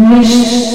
nicht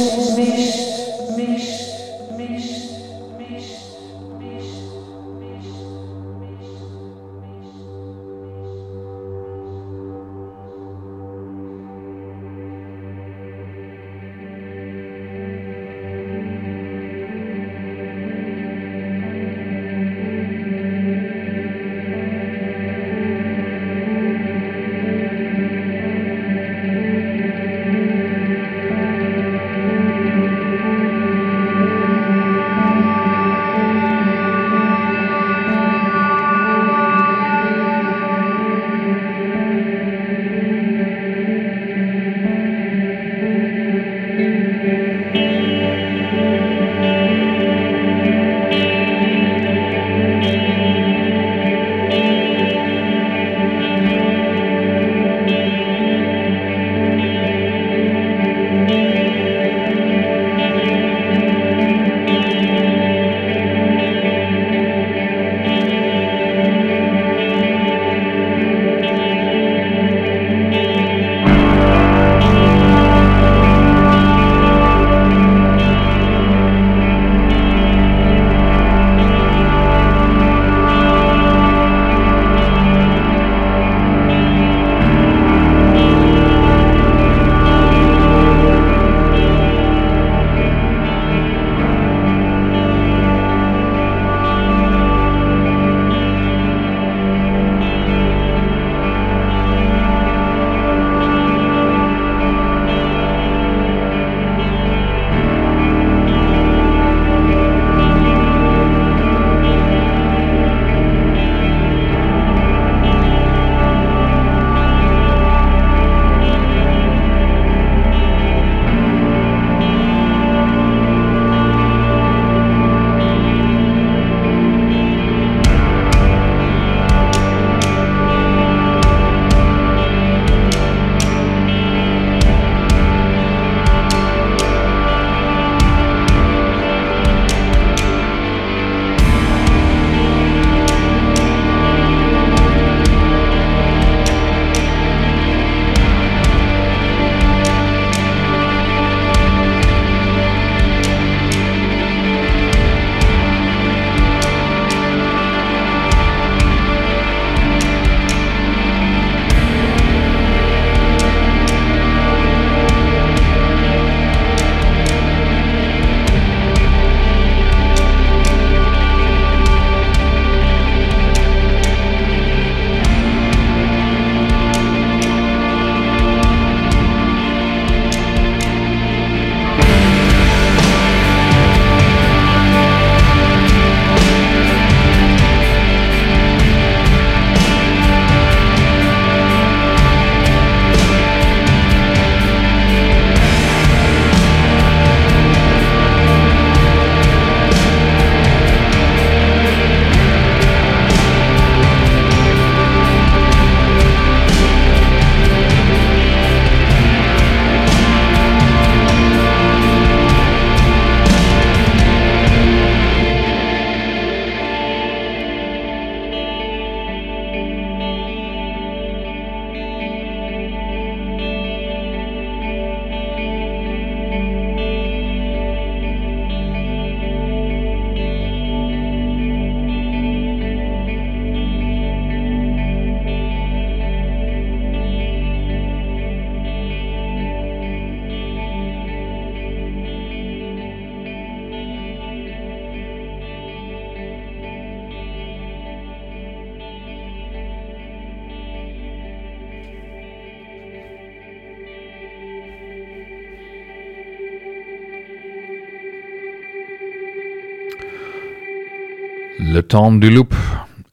Le Temps du Loup,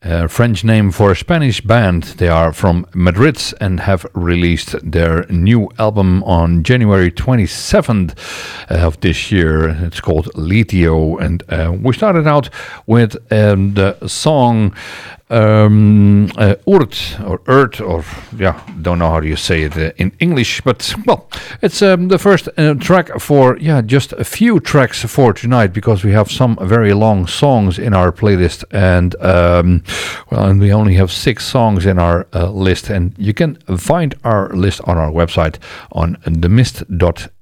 a French name for a Spanish band. They are from Madrid and have released their new album on January 27th of this year. It's called Litio, and uh, we started out with um, the song um, uh, Urt or Urt or yeah, don't know how you say it uh, in English, but well, it's um, the first uh, track for yeah, just a few tracks for tonight because we have some very long songs in our playlist, and um, well, and we only have six songs in our list, and you can find our list on our website on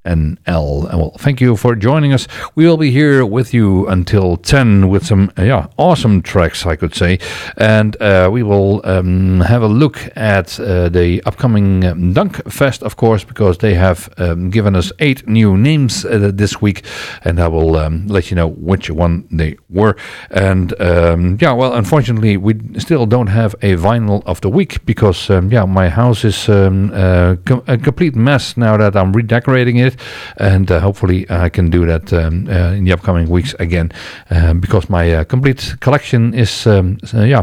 NL. Well, thank you for joining us. We will be here with you until 10 with some, uh, yeah, awesome tracks, I could say. And uh, we will um, have a look at uh, the upcoming um, Dunk Fest, of course, because they have um, given us eight new names uh, this week. And I will um, let you know which one they were. And um, yeah, well, unfortunately, we still don't have a vinyl of the week because, um, yeah, my house is uh, a complete mess now that I'm redecorating it it, and uh, hopefully I can do that um, uh, in the upcoming weeks again, um, because my uh, complete collection is um, yeah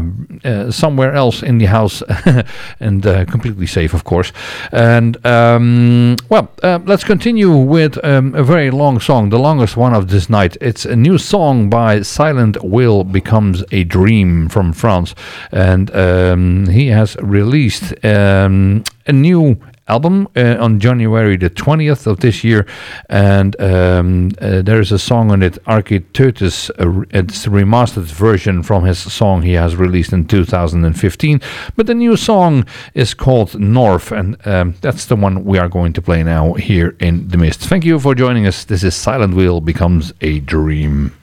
somewhere else in the house and completely safe, of course. And um, well, let's continue with um, a very long song, the longest one of this night. It's a new song by Silent Whale Becomes a Dream from France, and um, he has released a new album uh, on January the 20th of this year, and um, uh, there is a song on it, Architeuthis. Uh, it's a remastered version from his song he has released in 2015. But the new song is called North, and um, that's the one we are going to play now here in the mist. Thank you for joining us. This is Silent Whale Becomes a Dream.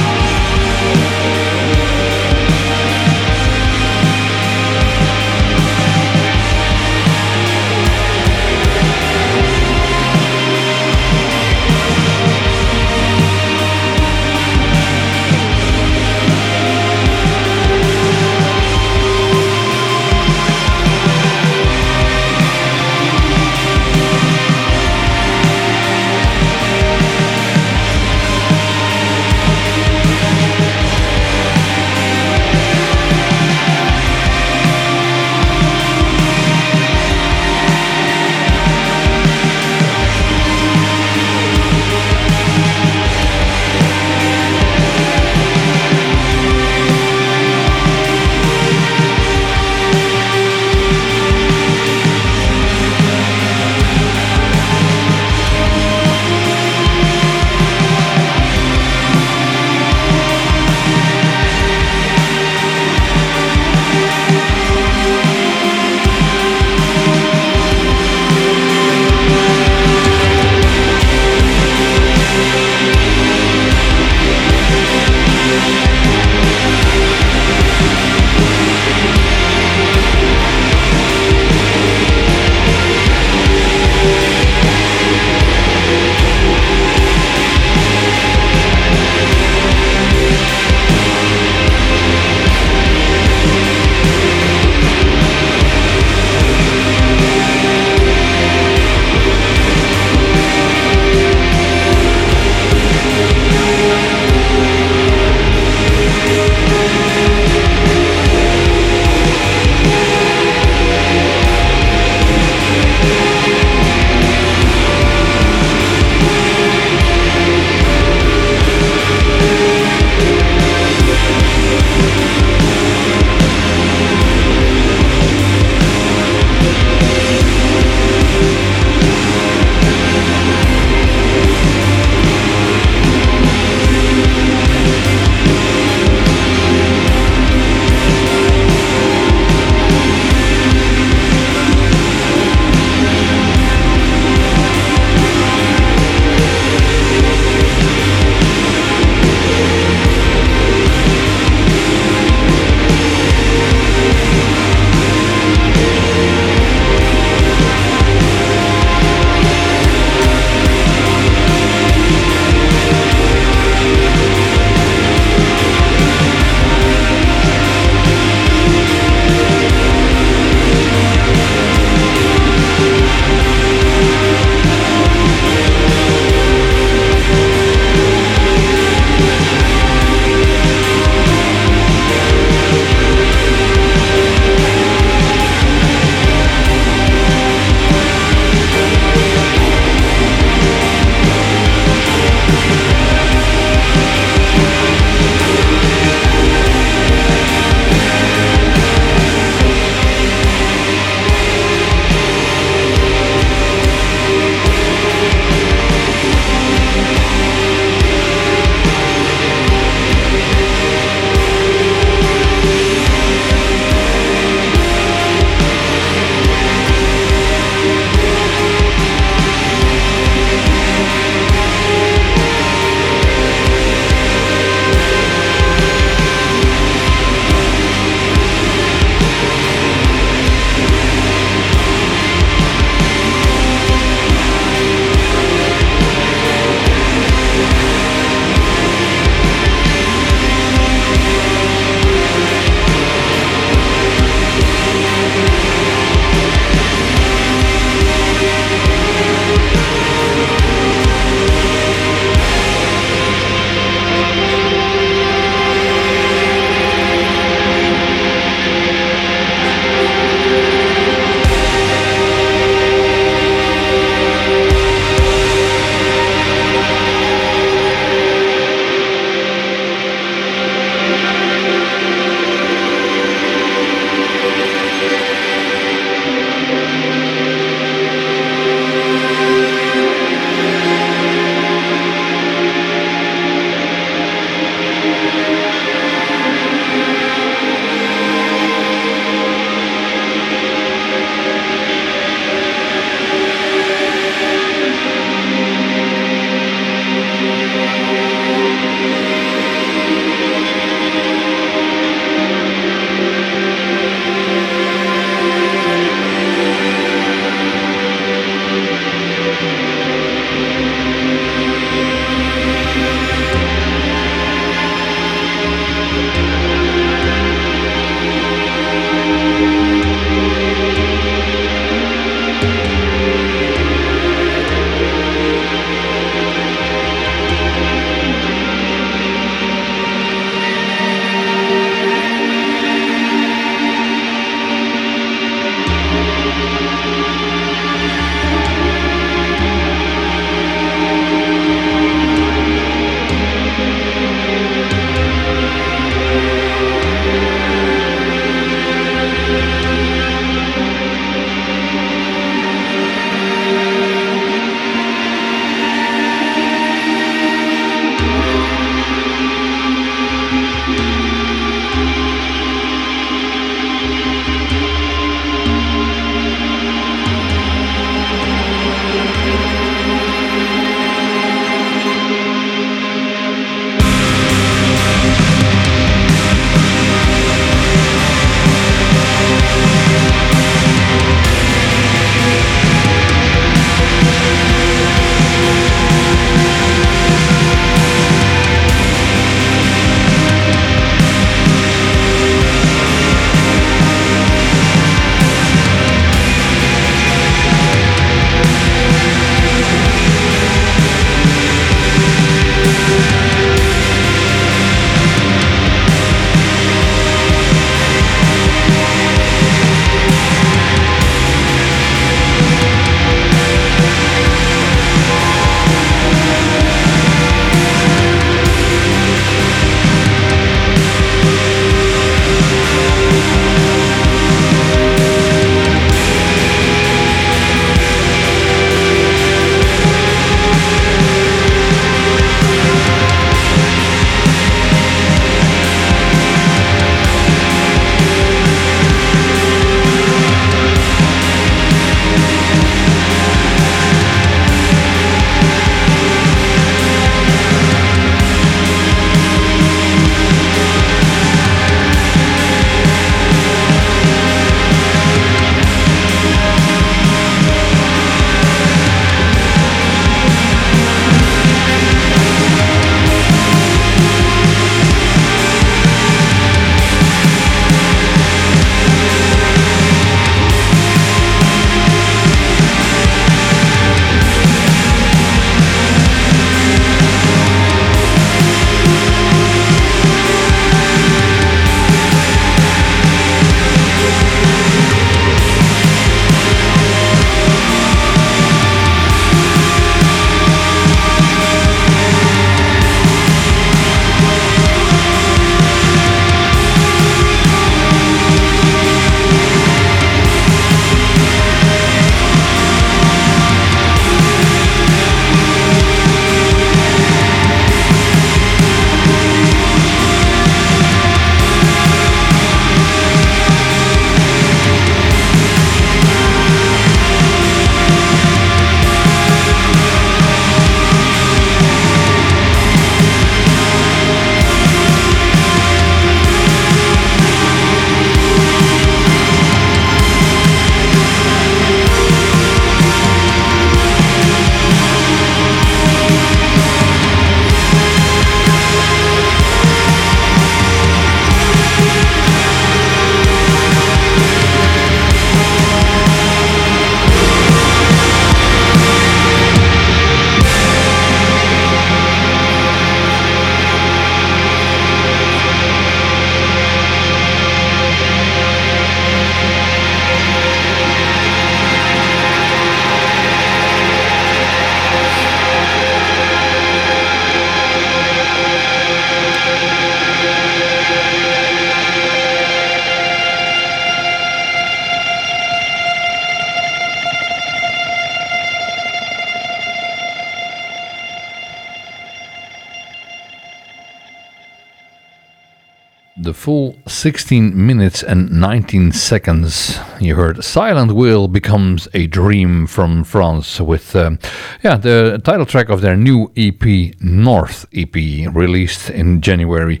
16 minutes and 19 seconds. You heard Silent Whale becomes a dream from France with um, yeah the title track of their new EP North EP released in January.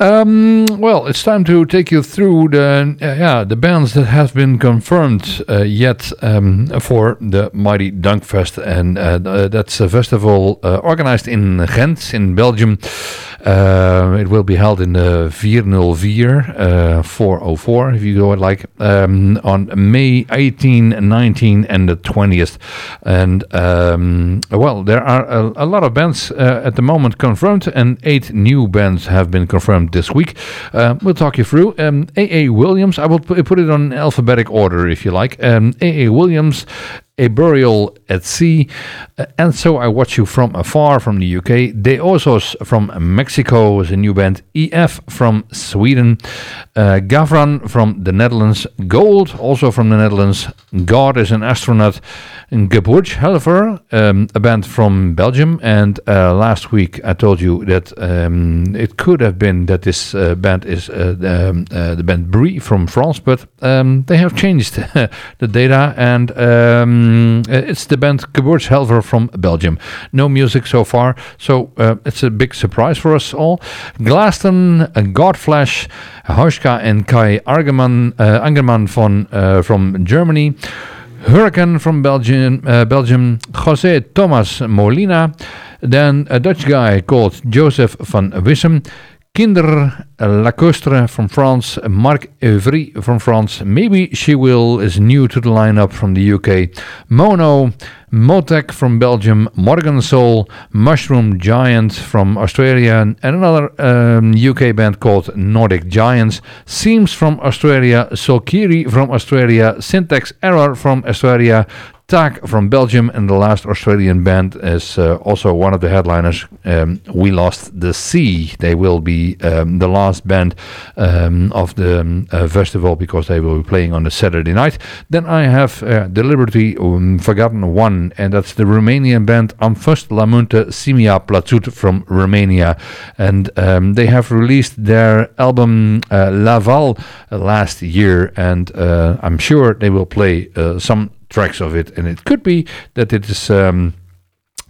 Um, well, it's time to take you through the uh, yeah the bands that have been confirmed uh, yet um, for the Mighty Dunkfest and uh, that's a festival uh, organized in Ghent in Belgium. Uh, it will be held in the 404, uh, 404, if you go like, um, on May 18, 19, and the 20th. And, um, well, there are a, a lot of bands uh, at the moment confirmed, and eight new bands have been confirmed this week. Uh, we'll talk you through. Um, A.A. Williams, I will put it on alphabetic order if you like. Um, A.A. Williams, a Burial at Sea, uh, and So I Watch You From Afar from the UK, De Osos from Mexico is a new band, EF from Sweden, uh, Gavran from the Netherlands, Gold also from the Netherlands, God is an Astronaut, Geburtshelfer, um, a band from Belgium, and uh, last week I told you that um, it could have been that this uh, band is uh, um, uh, the band Brie from France, but um, they have changed the data. And um, it's the band Geburtshelfer from Belgium. No music so far, so uh, it's a big surprise for us all. Glaston, uh, Godflesh, Hauschka and Kai Argeman, uh, Angerman von, uh, from Germany. Hurricane from Belgium, uh, Belgium, Jose Thomas Molina, then a Dutch guy called Jozef van Wissem, Kinder Lacostre from France, Marc Evry from France. Maybe she will is new to the lineup from the UK. Mono, Motek from Belgium, Morgan Soul, Mushroom Giant from Australia, and another um, UK band called Nordic Giants. Seams from Australia, Solkyri from Australia, Syntax Error from Australia, Tak from Belgium, and the last Australian band is uh, also one of the headliners. Um, we Lost the Sea. They will be um, the last band um, of the um, uh, festival because they will be playing on a Saturday night. Then I have uh, deliberately um, forgotten one, and that's the Romanian band Amfust La Munte Simia Platut from Romania. And um, they have released their album uh, Laval last year, and uh, I'm sure they will play uh, some tracks of it, and it could be that it is. Um,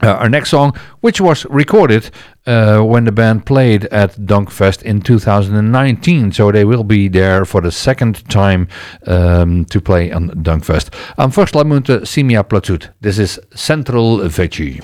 uh, our next song, which was recorded uh, when the band played at Dunkfest in 2019. So they will be there for the second time um, to play on Dunkfest. Am Fost La Munte Și Mi-a Plăcut. This is Central Veggie.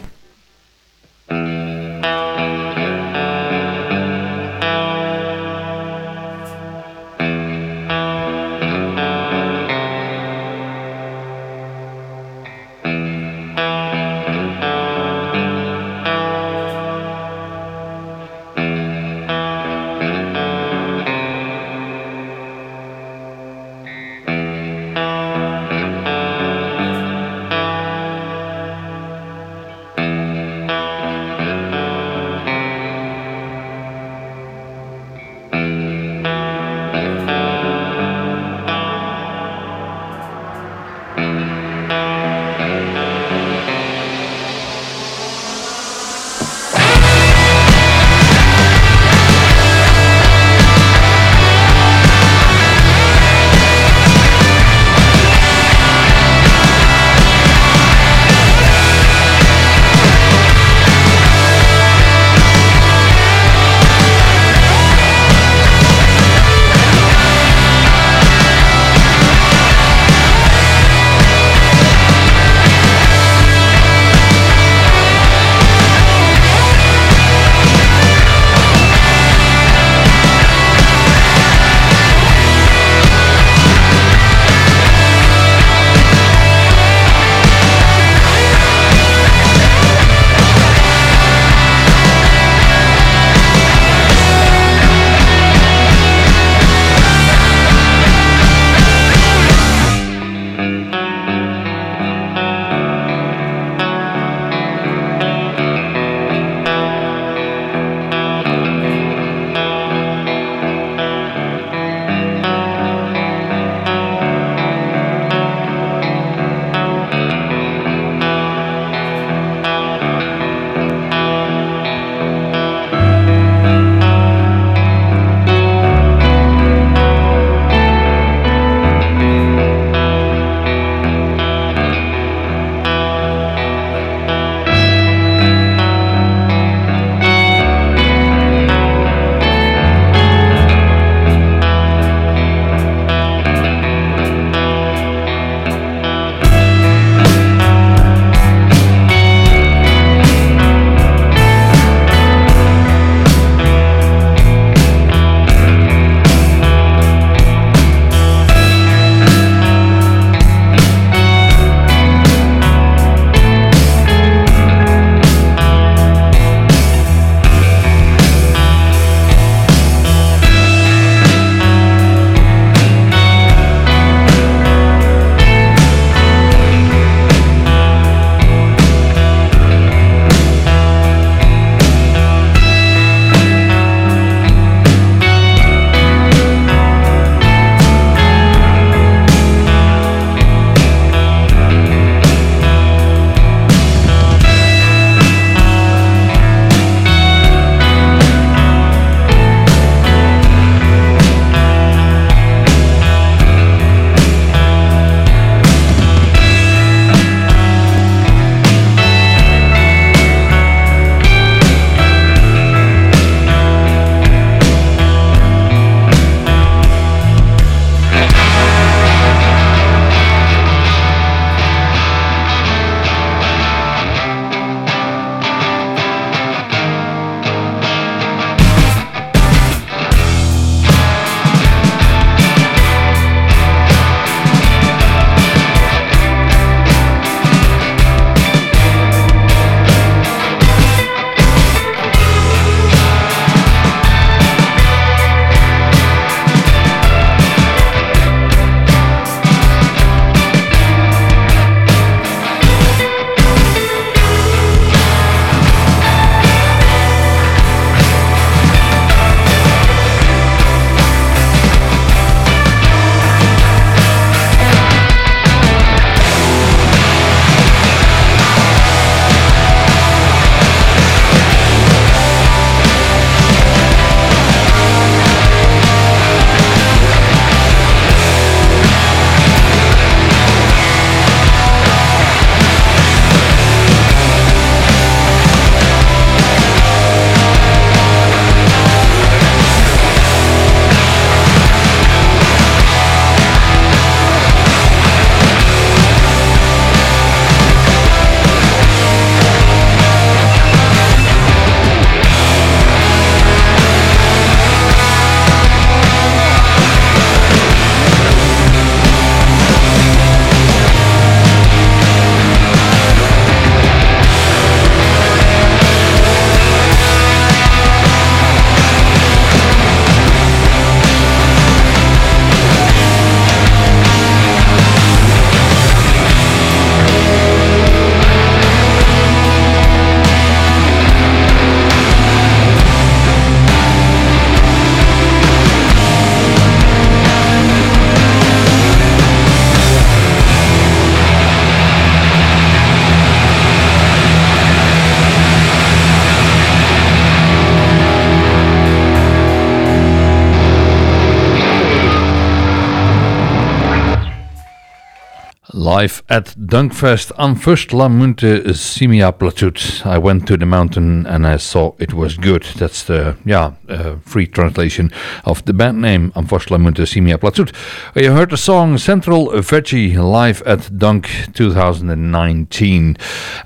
Live at Dunkfest am first La Munte Simia Platut. I went to the mountain and I saw it was good. That's the yeah uh, free translation of the band name am first La Munte Simia Platut. You heard the song Central Veggie live at Dunk 2019.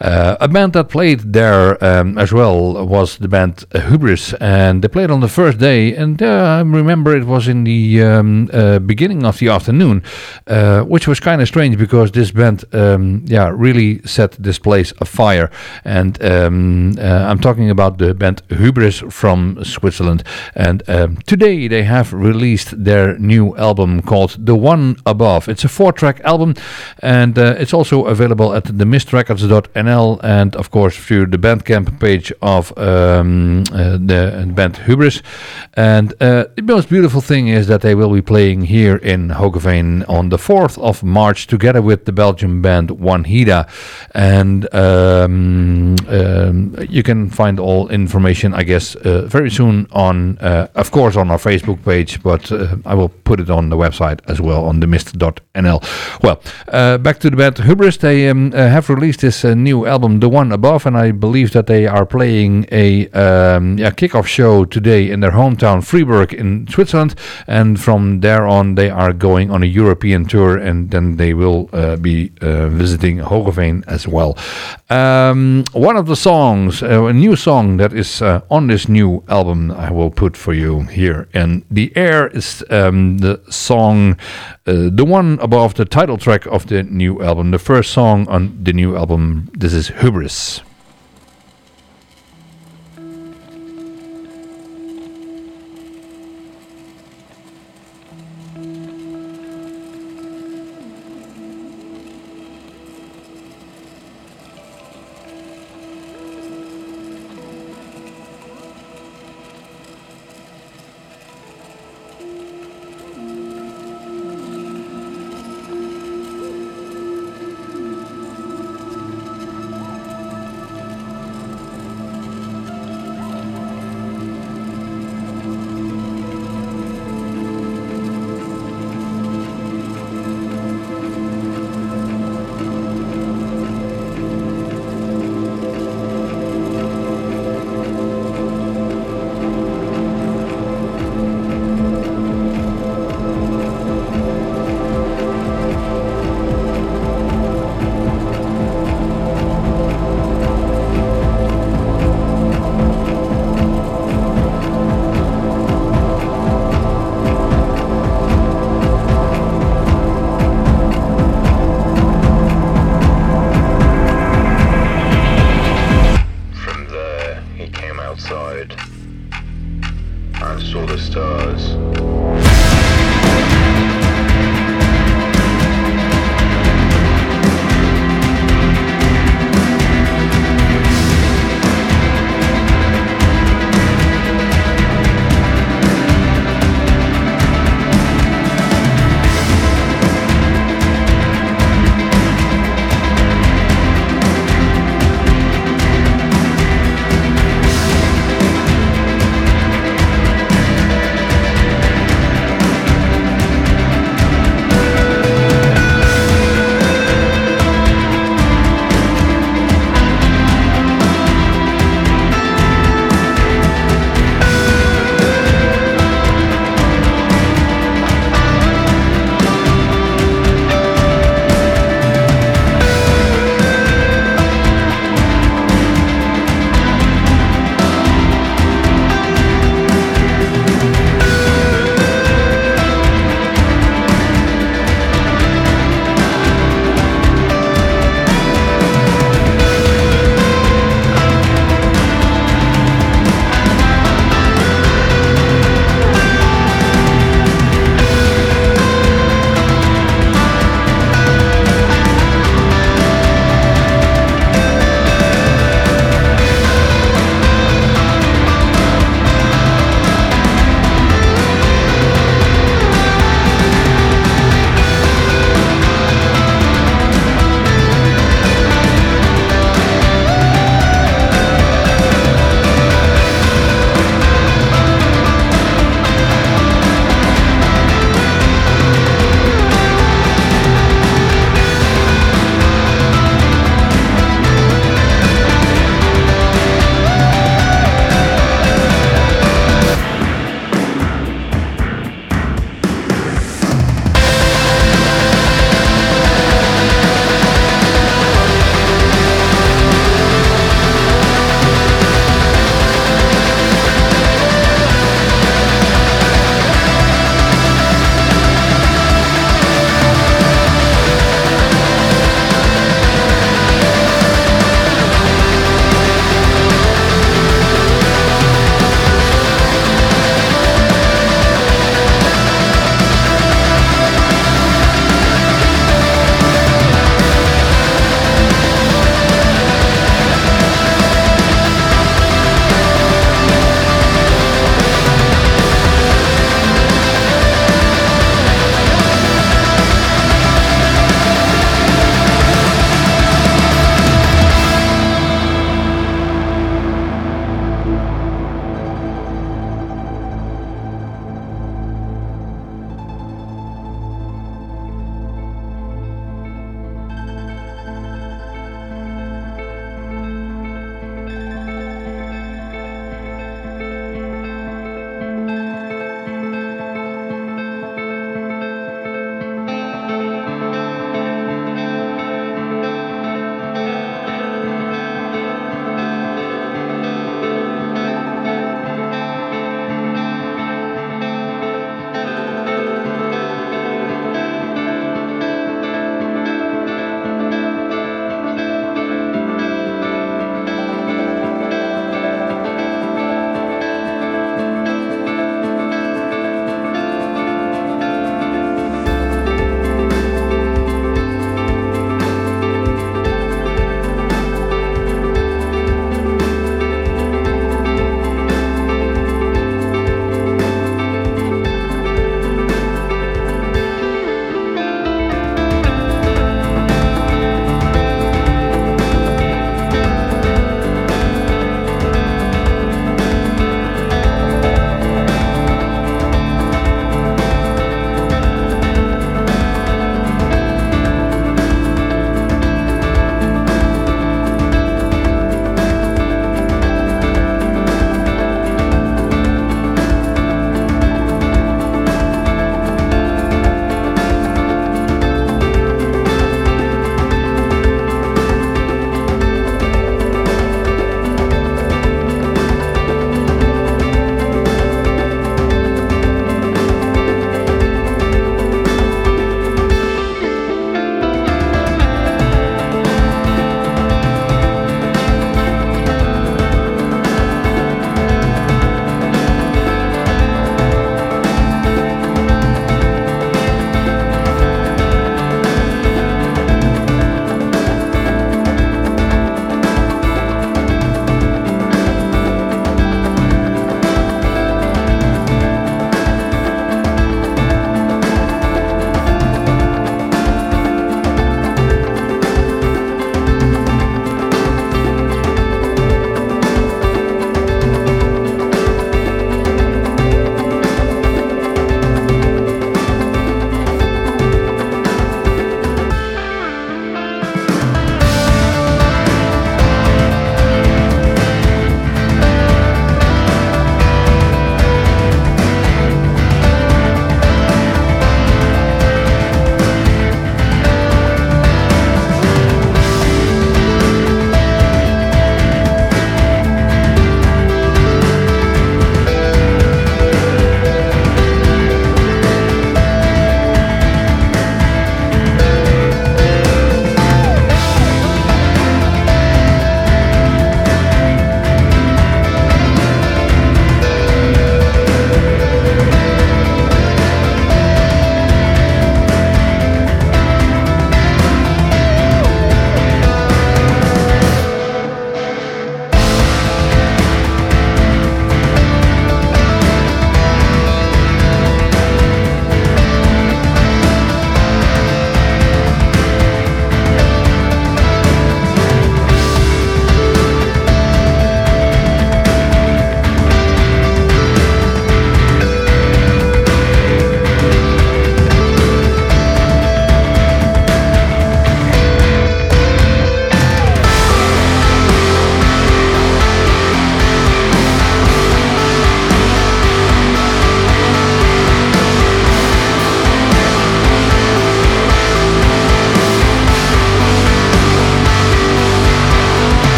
Uh, a band that played there um, as well was the band Hubris, and they played on the first day. And uh, I remember it was in the um, uh, beginning of the afternoon, uh, which was kind of strange because because this band, um, yeah, really set this place afire. And um, uh, I'm talking about the band Hubris from Switzerland. And um, today they have released their new album called The One Above. It's a four-track album, and uh, it's also available at themistrecords.nl and of course through the Bandcamp page of um, uh, the band Hubris. And uh, the most beautiful thing is that they will be playing here in Hoogeveen on the 4th of March together with the Belgian band Wanhida, and um, um, you can find all information, I guess, uh, very soon on, uh, of course, on our Facebook page, but uh, I will put it on the website as well on themist.nl. Well, uh, back to the band Hubris. They um, uh, have released this uh, new album, The One Above, and I believe that they are playing a um, yeah, kickoff show today in their hometown Freiburg in Switzerland, and from there on they are going on a European tour, and then they will uh, be uh, visiting Hoogeveen as well. Um, one of the songs, uh, a new song that is on this new album, I will put for you here. And the air is um, the song, the one above the title track of the new album, the first song on the new album. This is Hubris.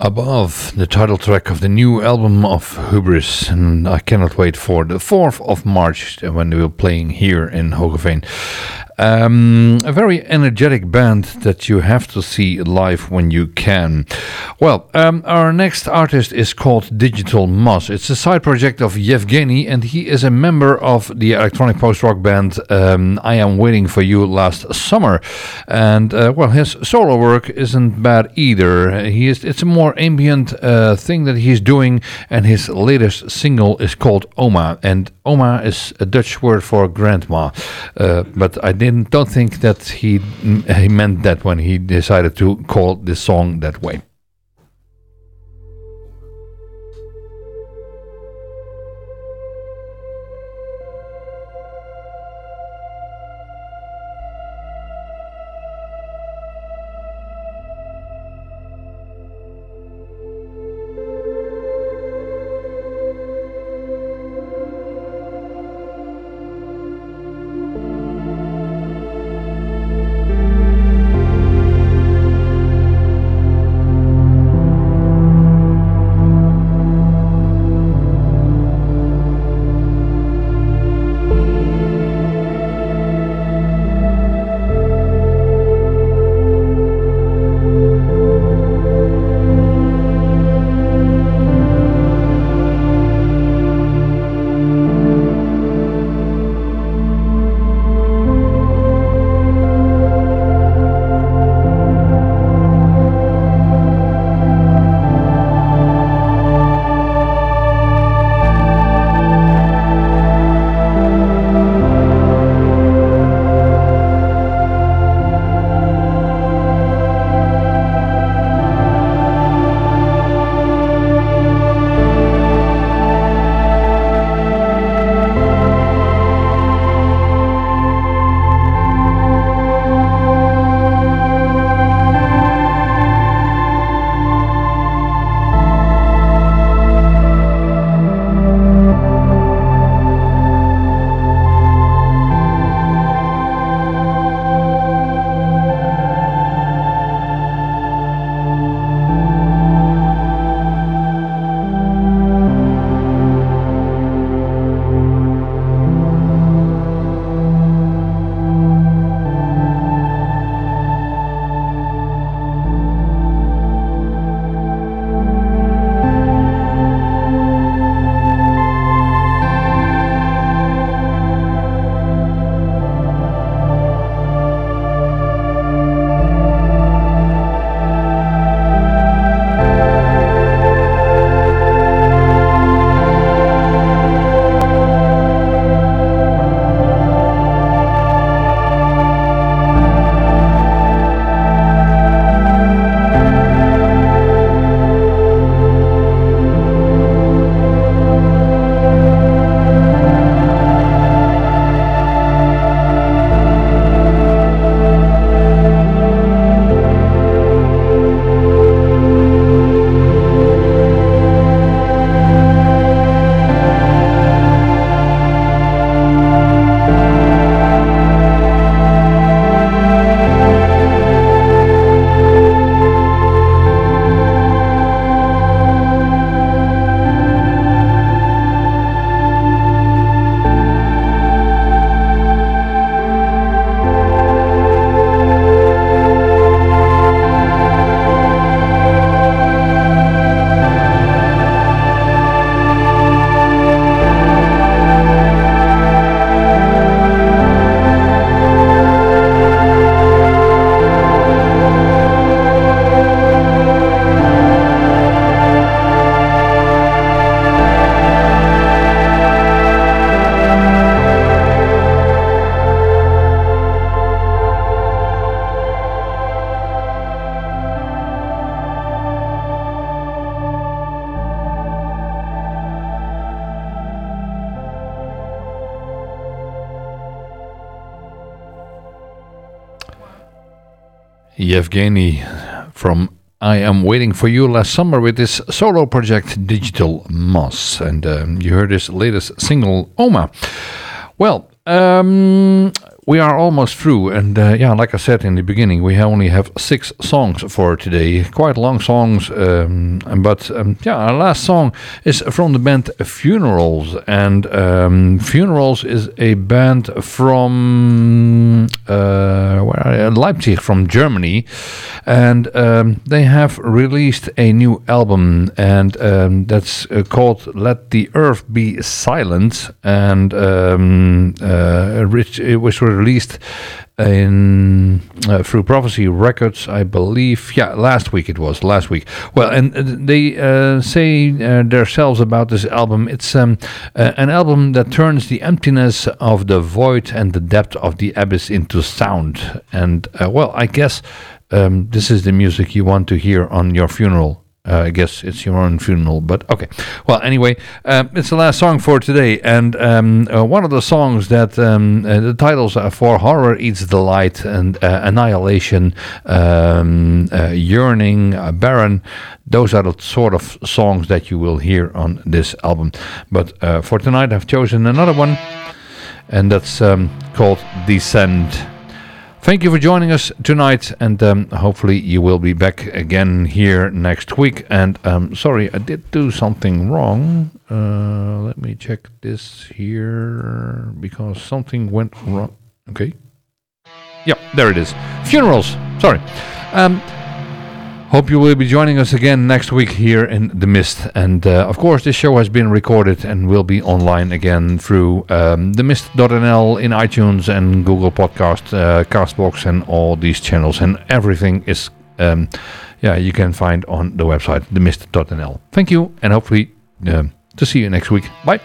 Above, the title track of the new album of Hubris, and I cannot wait for the 4th of March uh, when we're playing here in Hoogeveen. Um, a very energetic band that you have to see live when you can. Well, um, our next artist is called Digital Moss. It's a side project of Yevgeny, and he is a member of the electronic post rock band um, I Am Waiting for You last summer. And uh, well, his solo work isn't bad either. He is it's a more ambient uh, thing that he's doing, and his latest single is called Oma. And Oma is a Dutch word for grandma, uh, but I did didn't don't think that he he meant that when he decided to call the song that way. Yevgeny from I Am Waiting for You last summer with his solo project Digital Moss. And um, you heard his latest single, Oma. Well, um, we are almost through, and uh, yeah, like I said in the beginning, we only have six songs for today. Quite long songs, um, but um, yeah, our last song is from the band Fvnerals, and um, Fvnerals is a band from uh, Leipzig, from Germany, and um, they have released a new album, and um, that's uh, called "Let the Earth Be Silent," and um, uh, which it was released in uh, through Prophecy Records, I believe. Yeah, last week it was last week. Well, and uh, they uh, say uh, themselves about this album. It's um, an album that turns the emptiness of the void and the depth of the abyss into sound. And uh, well, I guess um, this is the music you want to hear on your funeral. Uh, I guess it's your own funeral, but okay. Well, anyway, um, it's the last song for today, and um, uh, one of the songs that um, uh, the titles are for Horror Eats the Light and uh, Annihilation, um, uh, Yearning, uh, Barren. Those are the sort of songs that you will hear on this album. But for tonight, I've chosen another one, and that's um, called Descend. Thank you for joining us tonight, and um, hopefully you will be back again here next week. And um, sorry, I did do something wrong. Uh, let me check this here because something went wrong. Okay. Yeah, there it is. Fvnerals. Sorry. Um, Hope you will be joining us again next week here in The Mist. And uh, of course, this show has been recorded and will be online again through um, themist.nl in iTunes and Google Podcast, uh, Castbox, and all these channels. And everything is, um, yeah, you can find on the website, themist.nl. Thank you, and hopefully uh, to see you next week. Bye.